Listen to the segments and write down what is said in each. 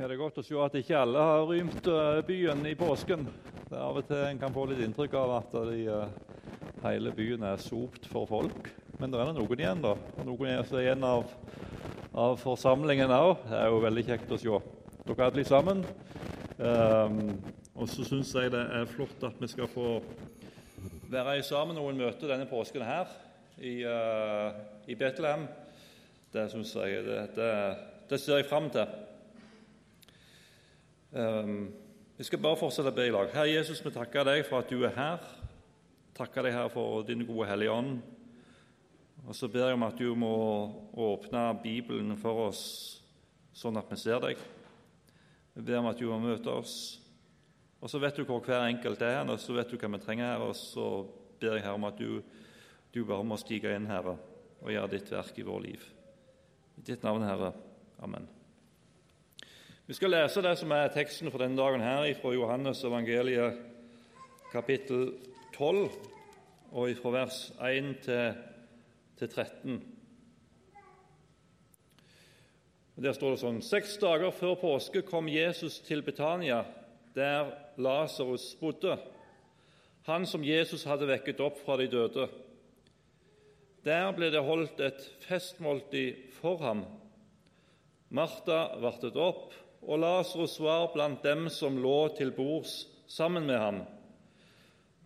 er det godt å se at ikke alle har rymt eh, byen i påsken. Det er Av og til en kan få litt inntrykk av at de, eh, hele byen er sopt for folk. Men det er noen igjen, da. Noen er altså igjen av, av forsamlingen òg. Det er jo veldig kjekt å se dere alle sammen. Um, og så syns jeg det er flott at vi skal få være sammen noen møter denne påsken her i, uh, i Betlehem. Det syns jeg det, det, det ser jeg fram til. Vi skal bare fortsette å be i lag. Herre Jesus, vi takker deg for at du er her. Takker deg, her for din gode Hellige Ånd. Og så ber jeg om at du må åpne Bibelen for oss, sånn at vi ser deg. Vi ber om at du må møte oss. Og så vet du hvor hver enkelt er, og så vet du hva vi trenger her. Og så ber jeg her om at du, du bare må stige inn, Herre, og gjøre ditt verk i vår liv. I ditt navn, Herre. Amen. Vi skal lese det som er teksten for denne dagen her fra Johannes evangeliet kapittel 12, og fra vers 1 til, til 13. Der står det sånn Seks dager før påske kom Jesus til Betania, der Lasarus bodde, han som Jesus hadde vekket opp fra de døde. Der ble det holdt et festmåltid for ham. Martha vartet opp og Lasarus var blant dem som lå til bords sammen med ham.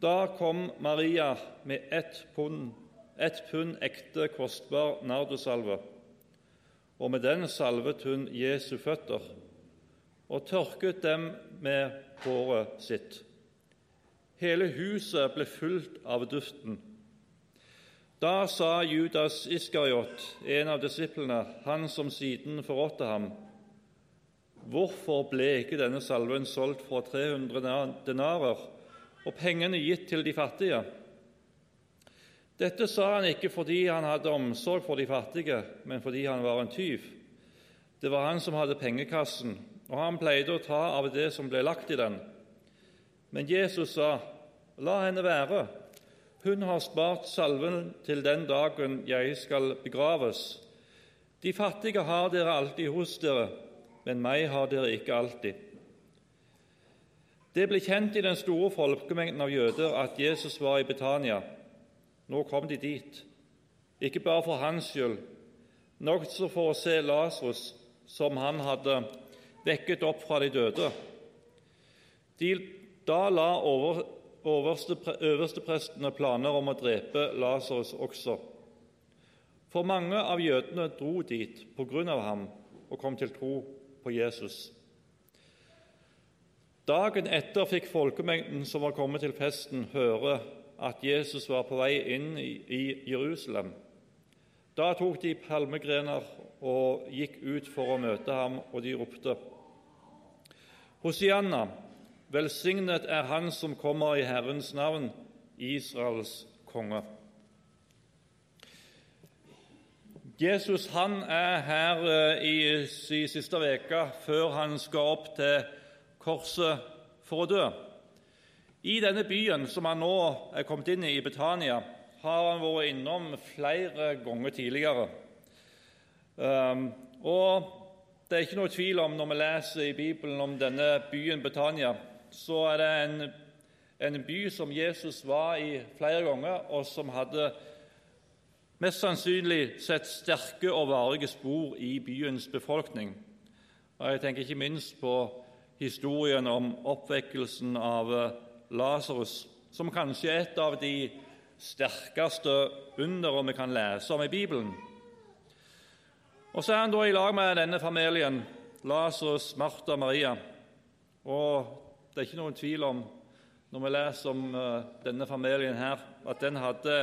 Da kom Maria med ett pund, ett pund ekte, kostbar nardosalve, og med den salvet hun Jesu føtter og tørket dem med håret sitt. Hele huset ble fullt av duften. Da sa Judas Iskariot, en av disiplene, han som siden forrådte ham, Hvorfor ble ikke denne salven solgt for 300 denarer og pengene gitt til de fattige? Dette sa han ikke fordi han hadde omsorg for de fattige, men fordi han var en tyv. Det var han som hadde pengekassen, og han pleide å ta av det som ble lagt i den. Men Jesus sa, 'La henne være. Hun har spart salven til den dagen jeg skal begraves.' De fattige har dere alltid hos dere, men meg har dere ikke alltid. Det ble kjent i den store folkemengden av jøder at Jesus var i Betania. Nå kom de dit, ikke bare for hans skyld, men også for å se Lasarus, som han hadde vekket opp fra de døde. De, da la over, overste, øversteprestene planer om å drepe Lasarus også. For mange av jødene dro dit på grunn av ham og kom til tro på Jesus. Dagen etter fikk folkemengden som var kommet til festen, høre at Jesus var på vei inn i Jerusalem. Da tok de palmegrener og gikk ut for å møte ham, og de ropte:" Hosianna, velsignet er Han som kommer i Herrens navn, Israels konge. Jesus han er her i, i siste uke før han skal opp til korset for å dø. I denne byen som han nå er kommet inn i, i Betania, har han vært innom flere ganger tidligere. Um, og det er ikke noe tvil om, når vi leser i Bibelen om denne byen Betania, så er det en, en by som Jesus var i flere ganger, og som hadde mest sannsynlig sett sterke og varige spor i byens befolkning. Og Jeg tenker ikke minst på historien om oppvekkelsen av eh, Lasarus, som kanskje er et av de sterkeste underne vi kan lese om i Bibelen. Og Så er han da i lag med denne familien, Lasarus, Martha og Maria. Og det er ikke noen tvil om, når vi leser om uh, denne familien her, at den hadde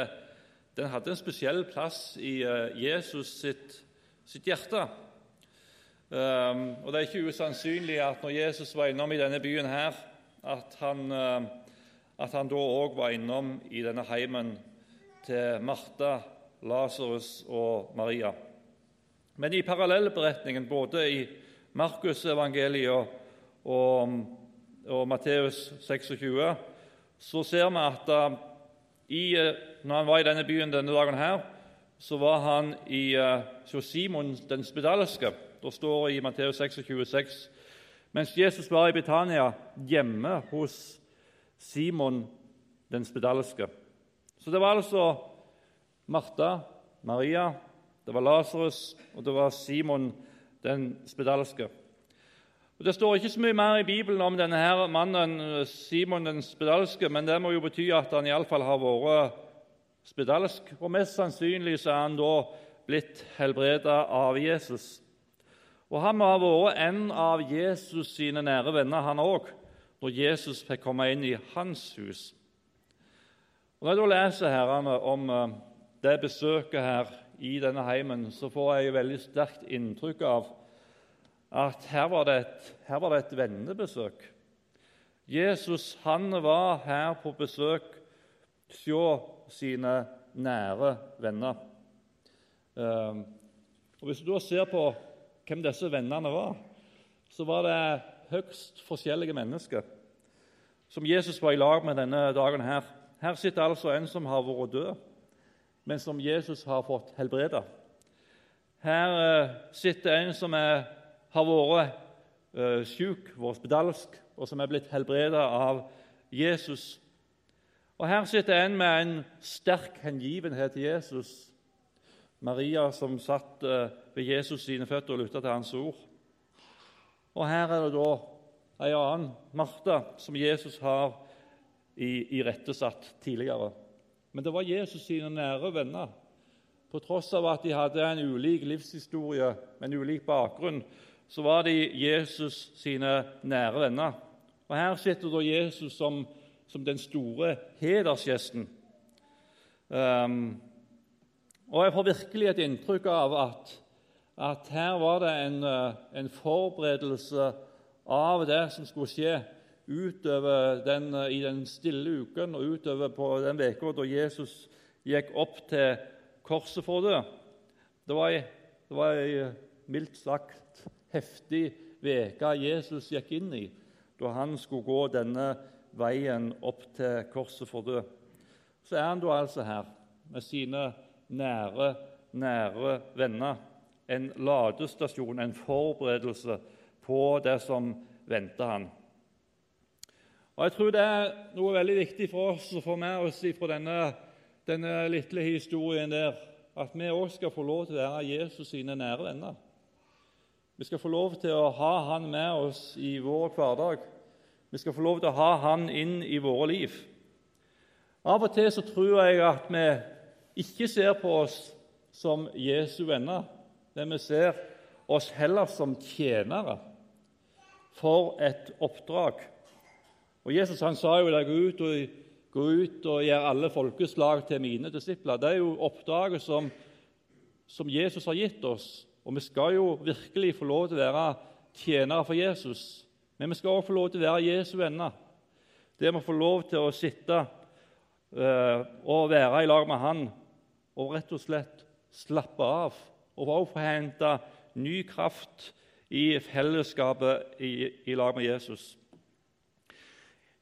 den hadde en spesiell plass i eh, Jesus sitt, sitt hjerte. Um, og Det er ikke usannsynlig at når Jesus var innom i denne byen, her, at han, uh, at han da òg var innom i denne heimen til Martha, Lasarus og Maria. Men i parallellberetningen, både i Markusevangeliet og, og, Matteus 26, så ser vi at uh, i uh, når han var i denne byen denne dagen, her, så var han i uh, Simon den spedalske. Det står i Matteus 26, mens Jesus var i Britannia, hjemme hos Simon den spedalske. Så det var altså Martha, Maria, det var Lasarus og det var Simon den spedalske. Og Det står ikke så mye mer i Bibelen om denne her mannen Simon den spedalske, men det må jo bety at han iallfall har vært spedalsk. Og mest sannsynlig så er han da blitt helbreda av Jesus. Og Han må ha vært en av Jesus sine nære venner, han òg, når Jesus fikk komme inn i hans hus. Og Når jeg da leser herrene, om eh, det besøket her i denne heimen, så får jeg veldig sterkt inntrykk av at her var det et, var det et vennebesøk. Jesus han var her på besøk hos sine nære venner. Ehm, og Hvis du da ser på hvem disse vennene var, så var det høgst forskjellige mennesker som Jesus var i lag med denne dagen. Her Her sitter altså en som har vært død, men som Jesus har fått helbreda. Her eh, sitter en som er, har vært uh, syk, vært spedalsk, og som er blitt helbredet av Jesus. Og Her sitter en med en sterk hengivenhet til Jesus, Maria som satt eh, ved Jesus sine føtter og lytta til hans ord. Og her er det da ei annen, Martha, som Jesus har irettesatt tidligere. Men det var Jesus sine nære venner. På tross av at de hadde en ulik livshistorie, en ulik bakgrunn, så var de Jesus sine nære venner. Og Her sitter da Jesus som, som den store hedersgjesten. Um, og Jeg får virkelig et inntrykk av at, at her var det en, eh, en, forberedelse av det som skulle skje utover den, eh, i den stille uken og utover på den uka da Jesus gikk opp til korset for det. Det var det var eh, mildt sagt heftig uke Jesus gikk inn i da han skulle gå denne veien opp til korset for død. Så er han da altså her med sine nære, nære venner. En ladestasjon, en forberedelse på det som venter han. Og Jeg tror det er noe veldig viktig for oss å få med oss fra denne, denne lille historien der, at vi òg skal få lov til å være Jesus sine nære venner. Vi skal få lov til å ha han med oss i vår hverdag. Vi skal få lov til å ha han inn i våre liv. Av og til så tror jeg at vi ikke ser på oss som Jesu venner, men vi ser oss heller som tjenere for et oppdrag. Og Jesus han sa jo det, gå ut og, gå ut og gjør alle folkeslag til mine disipler. Det er jo oppdraget som, som Jesus har gitt oss. Og vi skal jo virkelig få lov til å være tjenere for Jesus. Men vi skal også få lov til å være Jesu venner. Det å få lov til å sitte uh, og være i lag med Han og rett og slett slappe av og også få hente ny kraft i fellesskapet i, i lag med Jesus.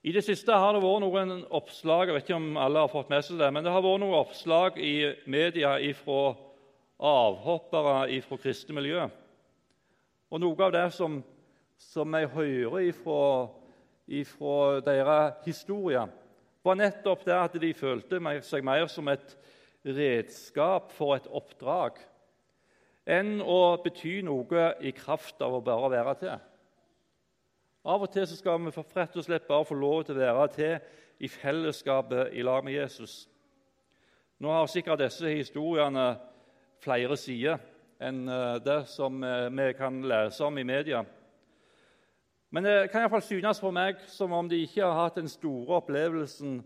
I det siste har det vært noen oppslag jeg vet ikke om alle har fått med seg det, men det har vært noen oppslag i media fra avhoppere fra kristne miljø. Og Noe av det som, som jeg hører fra deres historie, var nettopp det at de følte seg mer som et redskap for et oppdrag enn å bety noe i kraft av å bare være til. Av og til skal vi rett og slett bare få lov til å være til i fellesskapet i lag med Jesus. Nå har sikkert disse historiene flere sider enn eh, det som eh, vi kan lese om i media. Men det kan iallfall synes for meg som om de ikke har hatt den store opplevelsen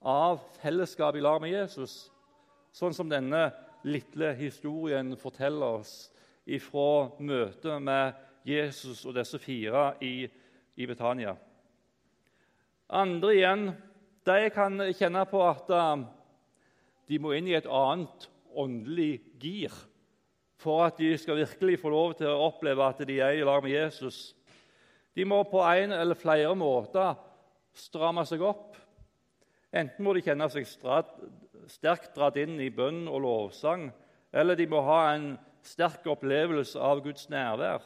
av fellesskap i lag med Jesus sånn som denne lille historien forteller oss ifra møtet med Jesus og disse fire i, i Betania. Andre igjen de kan kjenne på at de må inn i et annet åndelig gir for at de skal virkelig få lov til å oppleve at de er i lag med Jesus. De må på en eller flere måter stramme seg opp. Enten må de kjenne seg sterkt dratt inn i bønn og lovsang, eller de må ha en sterk opplevelse av Guds nærvær.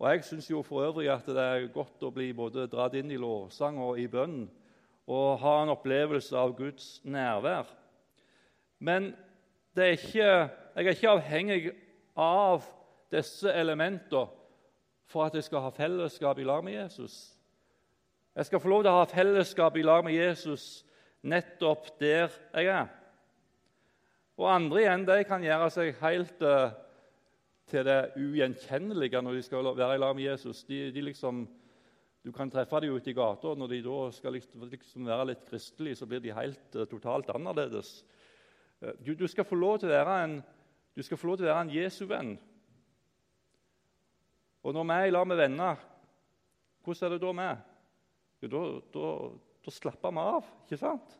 Og Jeg syns for øvrig at det er godt å bli både dratt inn i lovsang og i bønn og ha en opplevelse av Guds nærvær. Men er ikke, jeg er ikke avhengig av disse elementene for at jeg skal ha fellesskap i lag med Jesus. Jeg skal få lov til å ha fellesskap i lag med Jesus nettopp der jeg er. Og andre igjen de kan gjøre seg helt uh, til det ugjenkjennelige når de skal være i lag med Jesus. De, de liksom, du kan treffe dem ute i gata, og når de da skal liksom, være litt kristelige, så blir de helt uh, totalt annerledes. Uh, du, du, skal få lov til å være en, du skal få lov til å være en Jesu venn. Og når vi er i lag med venner, hvordan er det da med? Jo, da, da, da slapper vi av, ikke sant?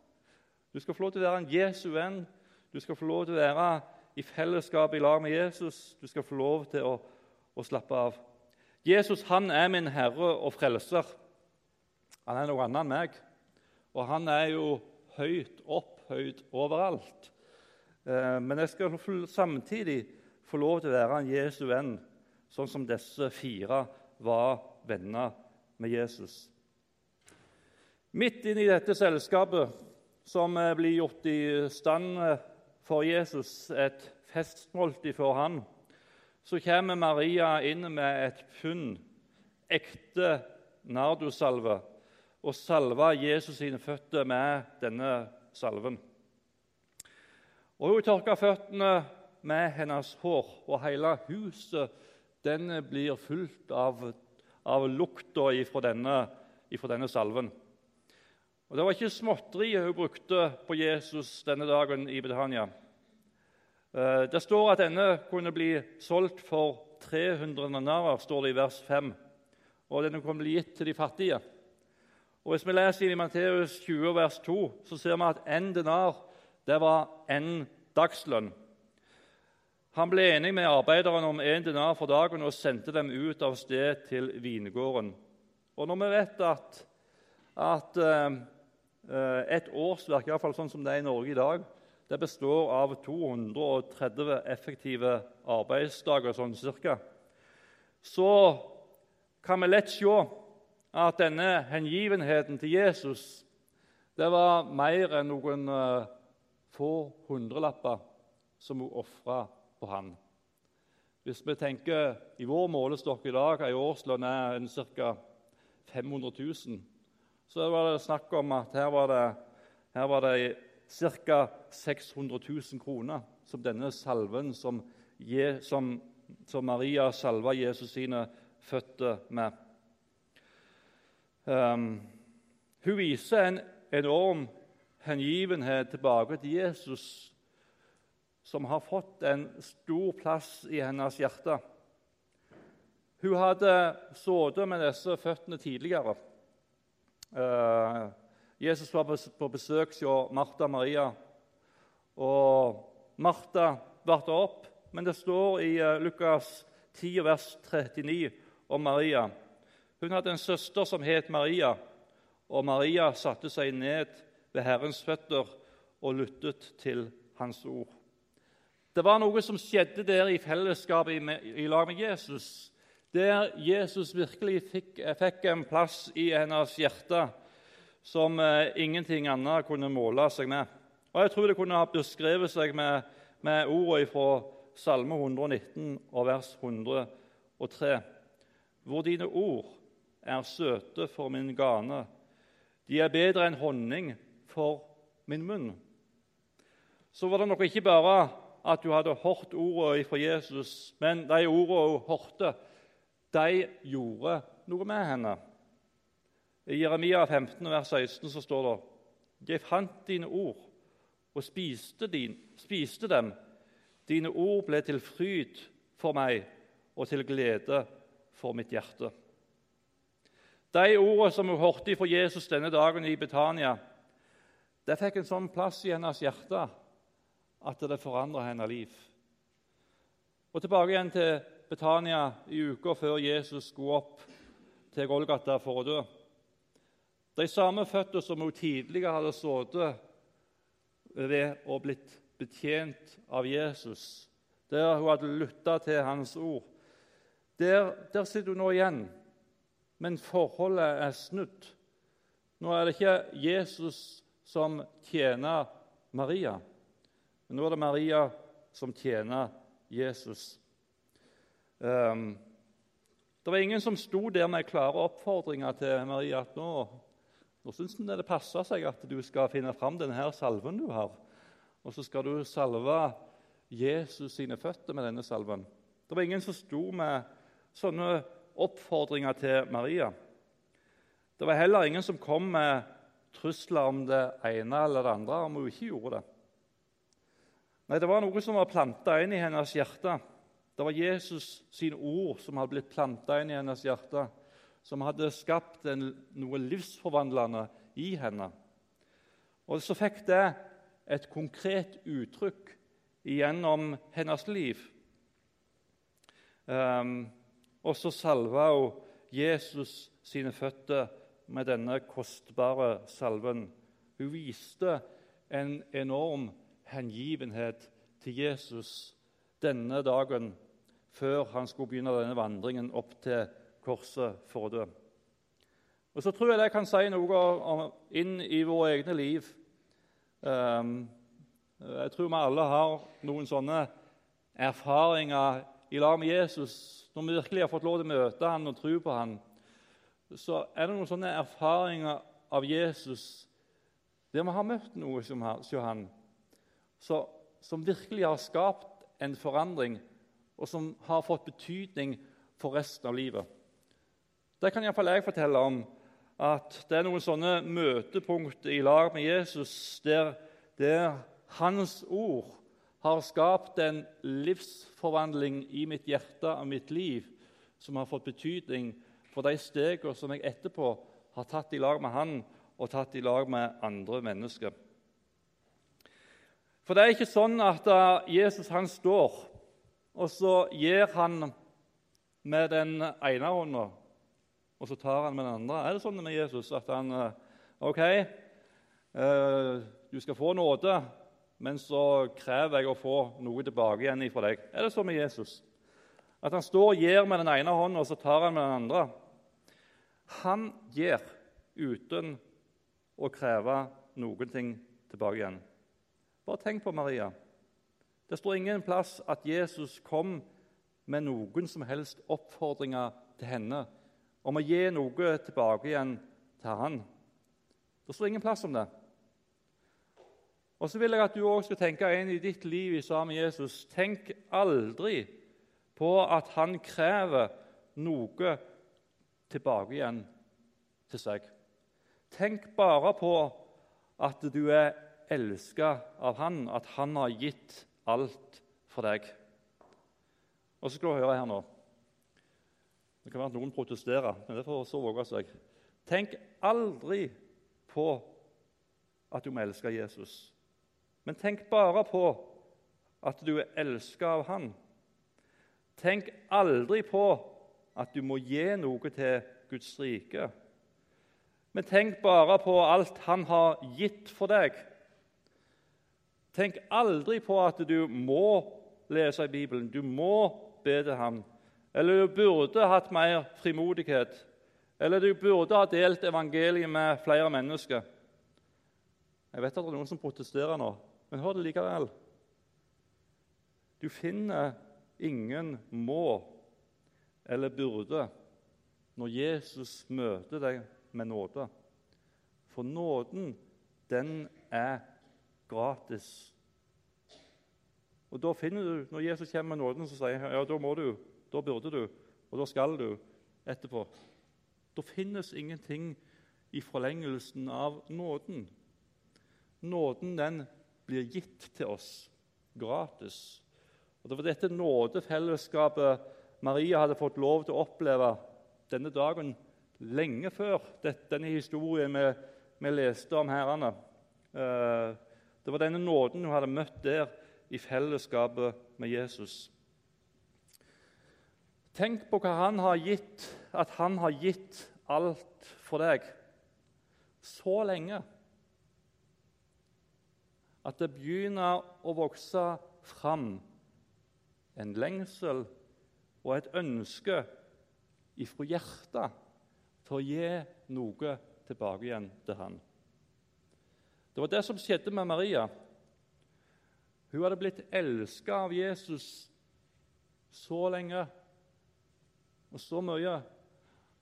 Du skal få lov til å være en Jesu venn du skal få lov til å være i fellesskap i lag med Jesus. Du skal få lov til å, å slappe av. Jesus han er min herre og frelser. Han er noe annet enn meg. Og han er jo høyt opphøyd overalt. Eh, men jeg skal samtidig få lov til å være en Jesu venn, sånn som disse fire var venner med Jesus. Midt inne i dette selskapet, som blir gjort i stand for Jesus, et festmåltid for han, så kommer Maria inn med et pund ekte nardosalve og salver Jesus sine føtter med denne salven. Og Hun tørka føttene med hennes hår, og hele huset den blir fullt av, av lukta ifra denne, ifra denne salven. Og Det var ikke småtteri hun brukte på Jesus denne dagen i Betania. Eh, det står at denne kunne bli solgt for 300 nanarer, står det i vers 5. Og denne kunne bli gitt til de fattige. Og Hvis vi leser i Matteus 20, vers 2, så ser vi at en denar det var en dagslønn. Han ble enig med arbeiderne om én dinar for dagen og sendte dem ut av sted til vingården. Og når vi vet at, at uh, et årsverk, iallfall sånn som det er i Norge i dag, det består av 230 effektive arbeidsdager, sånn cirka. Så kan vi lett se at denne hengivenheten til Jesus det var mer enn noen uh, få hundrelapper som hun ofra på han. Hvis vi tenker i vår målestokk i dag, ei årslønn er ca. 500 000, så var det snakk om at her var det, her var det ca. 600 000 kroner som denne salven som, som, som Maria salva Jesus sine føtter med. Um, hun viser en enorm hengivenhet tilbake til Jesus, som har fått en stor plass i hennes hjerte. Hun hadde sittet med disse føttene tidligere. Uh, Jesus var på besøk hos Martha Maria. Og Martha varte opp, men det står i eh, Lukas 10, vers 39 om Maria. Hun hadde en søster som het Maria, og Maria satte seg ned ved Herrens føtter og lyttet til hans ord. Det var noe som skjedde der i fellesskapet i, lag med Jesus, der Jesus virkelig fikk, fikk en plass i hennes hjerte som eh, ingenting annet kunne måle seg med. Og Jeg tror det kunne ha beskrevet seg med, med ordene fra Salme 119 og vers 103, hvor dine ord er søte for min gane. De er bedre enn honning for min munn. Så var det nok ikke bare at du hadde hørt ordene fra Jesus, men de ordene hun hørte, de gjorde noe med henne. I Jeremia 15, vers 16 så står det Jeg fant dine ord og spiste, din, spiste dem. Dine ord ble til fryd for meg og til glede for mitt hjerte. De ordene som hun hørte fra Jesus denne dagen i Betania, det fikk en sånn plass i hennes hjerte at det forandra hennes liv. Og Tilbake igjen til Betania i uka før Jesus skulle opp til Golgata for å dø. De samme føtter som hun tidligere hadde sittet ved og blitt betjent av Jesus, der hun hadde lytta til hans ord, Der, der sitter hun nå igjen, men forholdet er snudd. Nå er det ikke Jesus som tjener Maria, men nå er det Maria som tjener Jesus. Um, det var ingen som sto der med klare oppfordringer til Maria at nå, nå syns han det passer seg at du skal finne fram denne salven du har, og så skal du salve Jesus sine føtter med denne salven. Det var ingen som sto med sånne oppfordringer til Maria. Det var heller ingen som kom med trusler om det ene eller det andre om hun ikke gjorde det. Nei, Det var noe som var planta inn i hennes hjerte. Det var Jesus sine ord som hadde blitt planta inn i hennes hjerte, som hadde skapt en, noe livsforvandlende i henne. Og så fikk det et konkret uttrykk gjennom hennes liv. Um, og så salva hun Jesus sine føtter med denne kostbare salven. Hun viste en enorm hengivenhet til Jesus denne dagen før han skulle begynne denne vandringen opp til korset for å dø. Og Så tror jeg det kan si noe om, inn i våre egne liv. Um, jeg tror vi alle har noen sånne erfaringer i lag med Jesus når vi virkelig har fått lov til å møte han og tro på han, så er det noen sånne erfaringer av Jesus der vi har møtt noe som han, så, som virkelig har skapt en forandring, og som har fått betydning for resten av livet. Det kan iallfall jeg fortelle om. At det er noen sånne møtepunkt i lag med Jesus der, der hans ord har skapt en livsforvandling i mitt hjerte og mitt liv som har fått betydning for de stegene som jeg etterpå har tatt i lag med han og tatt i lag med andre mennesker. For det er ikke sånn at Jesus han står, og så gir han med den ene hånda, og så tar han med den andre. Er det sånn med Jesus at han OK, eh, du skal få nåde, men så krever jeg å få noe tilbake igjen fra deg. Er det sånn med Jesus? At han står og gir med den ene hånden, og så tar han med den andre? Han gir uten å kreve noen ting tilbake igjen. Bare tenk på Maria. Det står ingen plass at Jesus kom med noen som helst oppfordringer til henne om å gi noe tilbake igjen til han. Det står ingen plass om det. Og så vil jeg at du òg skal tenke inn i ditt liv i sammen med Jesus. Tenk aldri på at han krever noe tilbake igjen til seg. Tenk bare på at du er elska av han, at han har gitt alt for deg. Og så skal du høre her nå. Det kan være at noen protesterer, men det får så våge seg. Tenk aldri på at du må elske Jesus. Men tenk bare på at du er elska av Han. Tenk aldri på at du må gi noe til Guds rike. Men tenk bare på alt Han har gitt for deg. Tenk aldri på at du må lese i Bibelen, du må be til Ham. Eller du burde hatt mer frimodighet. Eller du burde ha delt evangeliet med flere mennesker. Jeg vet at det er noen som protesterer nå. Men hør det likevel. Du finner ingen må eller burde når Jesus møter deg med nåde. For nåden, den er gratis. Og da finner du, Når Jesus kommer med nåden, så sier han ja, da må du, da burde du, og da skal du etterpå. Da finnes ingenting i forlengelsen av nåden. Nåden den blir gitt til oss gratis. Og Det var dette nådefellesskapet Maria hadde fått lov til å oppleve denne dagen lenge før denne historien vi, vi leste om herrene. Eh, det var denne nåden hun hadde møtt der i fellesskapet med Jesus. Tenk på hva han har gitt, at han har gitt alt for deg så lenge at det begynner å vokse fram en lengsel og et ønske ifra hjertet til å gi noe tilbake igjen til han. Det var det som skjedde med Maria. Hun hadde blitt elska av Jesus så lenge og så mye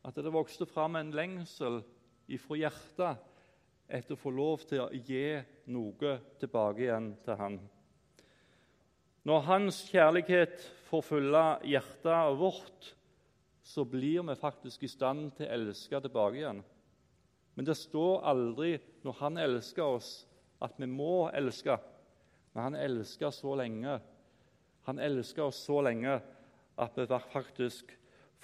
at det vokste fram en lengsel ifra hjertet etter å få lov til å gi noe tilbake igjen til han. Når hans kjærlighet får fylle hjertet vårt, så blir vi faktisk i stand til å elske tilbake igjen. Men det står aldri når han elsker oss, at vi må elske. Men han elsker så lenge. Han elsker oss så lenge at vi faktisk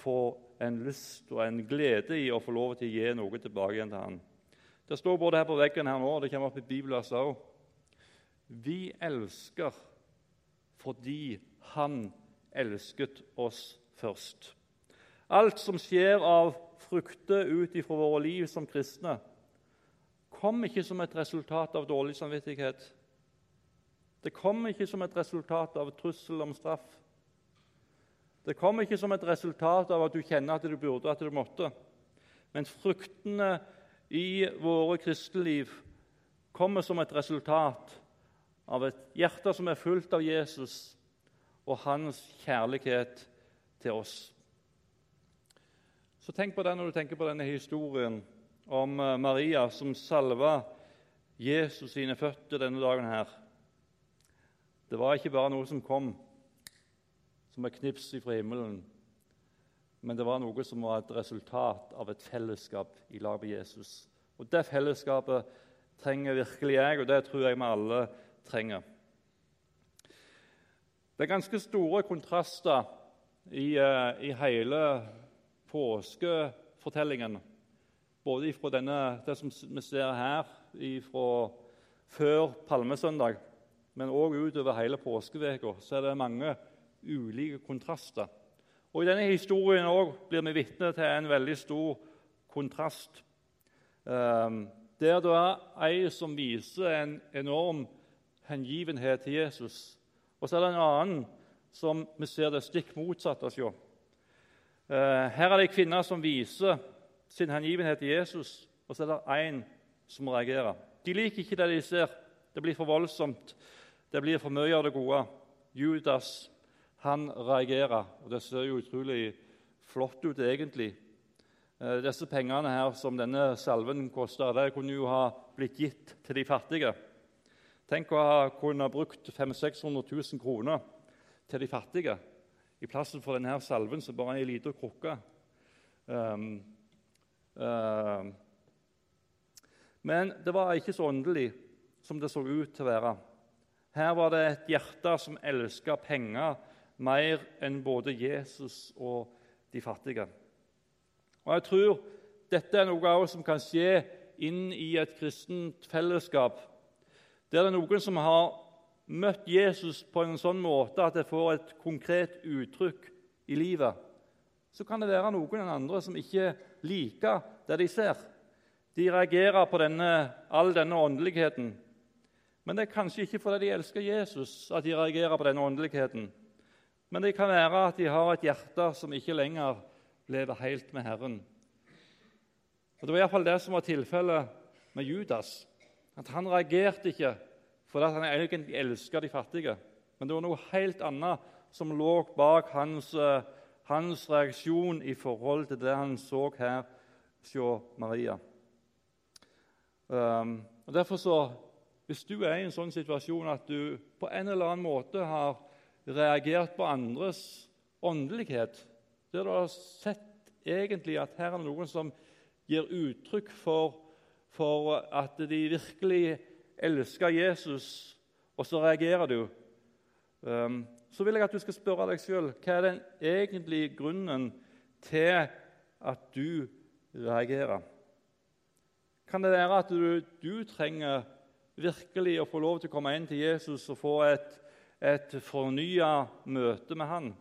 får en lyst og en glede i å få lov til å gi noe tilbake igjen til han. Det står både her på veggen her nå, og det kommer opp i Bibelen også. Vi elsker fordi Han elsket oss først. Alt som skjer av frukter ut ifra våre liv som kristne, kom ikke som et resultat av dårlig samvittighet. Det kom ikke som et resultat av trussel om straff. Det kom ikke som et resultat av at du kjenner at du burde, at du måtte. Men fruktene i våre kristeliv kommer som et resultat av et hjerte som er fullt av Jesus og hans kjærlighet til oss. Så Tenk på det når du tenker på denne historien om eh, Maria som salva Jesus sine føtter denne dagen. her. Det var ikke bare noe som kom som et knips fra himmelen, men det var noe som var et resultat av et fellesskap i lag med Jesus. Og Det fellesskapet trenger virkelig jeg, og det tror jeg vi alle trenger. Det er ganske store kontraster i, uh, i hele påskefortellingen. Både fra det som vi ser her fra før palmesøndag, men òg utover hele påskeveka, så er det mange ulike kontraster. Og I denne historien også blir vi vitne til en veldig stor kontrast. Um, der det er ei som viser en enorm hengivenhet til Jesus, og så er det en annen som vi ser det stikk motsatt av Eh, her er det ei kvinne som viser sin hengivenhet til Jesus, og så er det en som reagerer. De liker ikke det de ser. Det blir for voldsomt. Det blir for mye av det gode. Judas han reagerer, og det ser jo utrolig flott ut egentlig. Eh, disse pengene her som denne salven koster, det kunne jo ha blitt gitt til de fattige. Tenk å ha kunne brukt 500 600 000 kroner til de fattige i plassen for denne salven som bare er ei lita krukke. Um, um. men det var ikke så åndelig som det så ut til å være. Her var det et hjerte som elska penger mer enn både Jesus og de fattige. Og Jeg tror dette er noe som kan skje inn i et kristent fellesskap der det er noen som har møtt Jesus på en sånn måte at det får et konkret uttrykk i livet, så kan det være noen andre som ikke liker det de ser. De reagerer på denne, all denne åndeligheten. Men det er kanskje ikke fordi de elsker Jesus at de reagerer på denne åndeligheten. Men det kan være at de har et hjerte som ikke lenger lever helt med Herren. Og Det var iallfall det som var tilfellet med Judas. At han reagerte ikke fordi han egentlig elsket de fattige. Men det var noe helt annet som lå bak hans, uh, hans reaksjon i forhold til det han så her hos Maria. Um, og derfor så, Hvis du er i en sånn situasjon at du på en eller annen måte har reagert på andres åndelighet, der du har sett egentlig at her er det noen som gir uttrykk for for at de virkelig elsker Jesus, og så reagerer du, um, så vil jeg at du skal spørre deg sjøl hva er den egentlige grunnen til at du reagerer. Kan det være at du, du trenger virkelig å få lov til å komme inn til Jesus og få et, et fornya møte med han?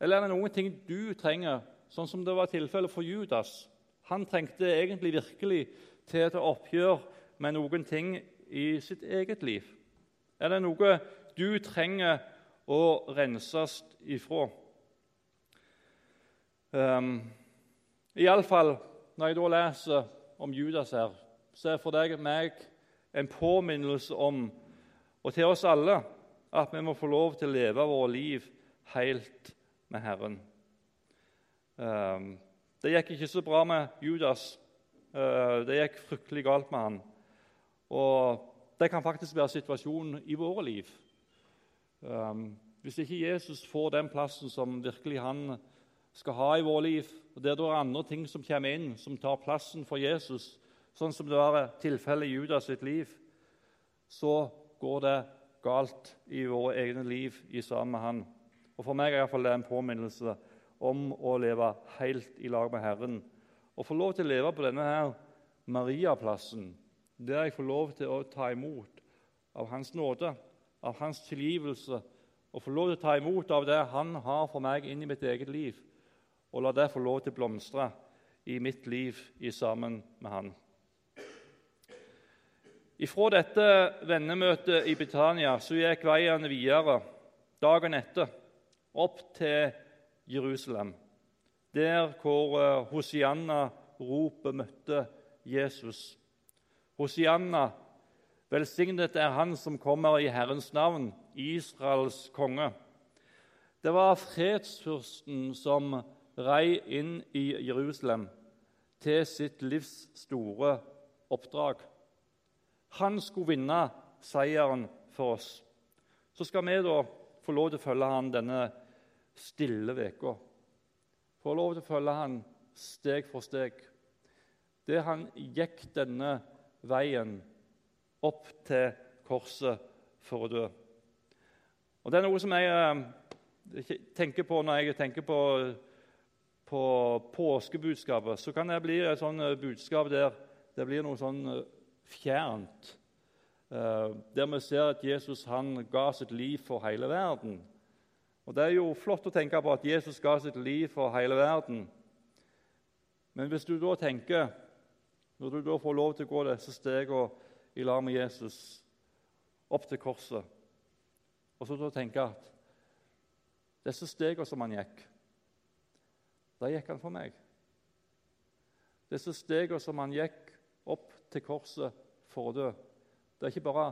Eller er det noen ting du trenger, sånn som det var tilfellet for Judas? Han trengte egentlig virkelig til et oppgjør med noen ting i sitt eget liv? Er det noe du trenger å renses ifra? Um, Iallfall når jeg da leser om Judas her, så er for deg meg en påminnelse om, og til oss alle, at vi må få lov til å leve våre liv helt med Herren. Um, det gikk ikke så bra med Judas. Uh, det gikk fryktelig galt med han. Og det kan faktisk være situasjonen i våre liv. Um, hvis ikke Jesus får den plassen som virkelig han skal ha i vårt liv, og det er andre ting som kommer inn, som tar plassen for Jesus, sånn som det var tilfellet i Judas sitt liv, så går det galt i våre egne liv i sammen med han. Og For meg er det en påminnelse om å leve helt i lag med Herren. Å få lov til å leve på denne her Mariaplassen, der jeg får lov til å ta imot av Hans nåde, av Hans tilgivelse, og få lov til å ta imot av det Han har for meg inn i mitt eget liv, og la det få lov til å blomstre i mitt liv i sammen med Han. Ifra dette vennemøtet i Britannia så gikk veien videre dagen etter opp til Jerusalem, der hvor eh, Hosianna-ropet møtte Jesus. Hosianna, velsignet er Han som kommer i Herrens navn, Israels konge. Det var fredsfyrsten som rei inn i Jerusalem til sitt livs store oppdrag. Han skulle vinne seieren for oss. Så skal vi da få lov til å følge han denne stille veka. Få lov til å følge han steg for steg. Det han gikk denne veien opp til korset for å dø. Og Det er noe som jeg eh, tenker på når jeg tenker på på påskebudskapet, så kan det bli et sånn eh, budskap der det blir noe sånn eh, fjernt. Der vi ser at Jesus han ga sitt liv for hele verden. Og Det er jo flott å tenke på at Jesus ga sitt liv for hele verden. Men hvis du da tenker, når du da får lov til å gå disse stegene i lag med Jesus opp til korset, og så da tenker at disse stegene som han gikk da gikk han for meg. Disse stegene som han gikk opp til korset for å dø, det er ikke bare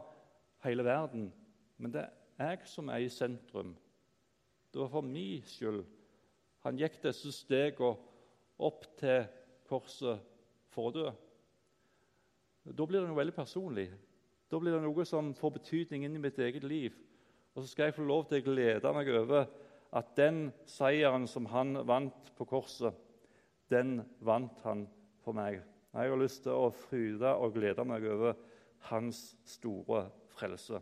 hele verden, men det er jeg som er i sentrum. Det var for min skyld han gikk disse stegene opp til korset for å dø. Da blir det noe veldig personlig. Da blir det noe som får betydning inn i mitt eget liv. Og så skal jeg få lov til å glede meg over at den seieren som han vant på korset, den vant han for meg. Jeg har lyst til å fryde og glede meg over hans store frelse.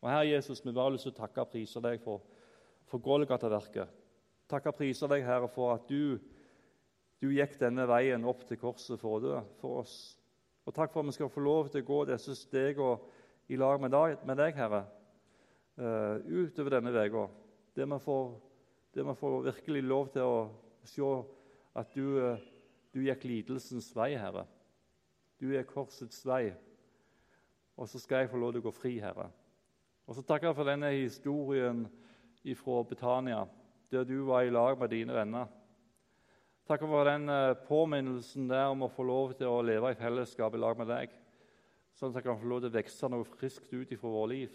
Og Herre Jesus, vi bare har lyst til å takke og prise deg for, for Golgata-verket. Takke og priser deg, Herre, for at du, du gikk denne veien opp til korset for å dø for oss. Og takk for at vi skal få lov til å gå disse stegene i lag med deg, med deg Herre, uh, utover denne uka. Der vi får det vi får virkelig lov til å se at du, eh, du gikk lidelsens vei, Herre. Du er korsets vei. Og så skal jeg få lov til å gå fri, Herre. Og så takker jeg for denne historien fra Betania, der du var i lag med dine venner. Takk for den eh, påminnelsen der om å få lov til å leve i fellesskap i lag med deg, sånn at jeg kan få lov til å vokse noe friskt ut ifra vårt liv.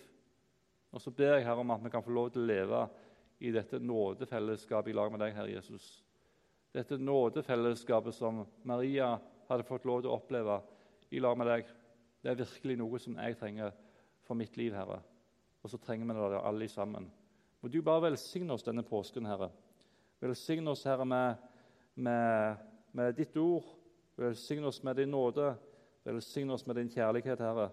Og så ber jeg Herre om at vi kan få lov til å leve i dette nådefellesskapet i lag med deg, Herre Jesus. Dette nådefellesskapet som Maria hadde fått lov til å oppleve i lag med deg, det er virkelig noe som jeg trenger for mitt liv, Herre. Og så trenger vi det alle sammen. Må du bare velsigne oss denne påsken, Herre. Velsigne oss, Herre, med, med, med ditt ord. Velsigne oss med din nåde. Velsigne oss med din kjærlighet, Herre.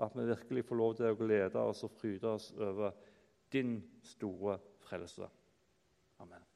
At vi virkelig får lov til å glede oss og fryde oss over din store frelse. Amen.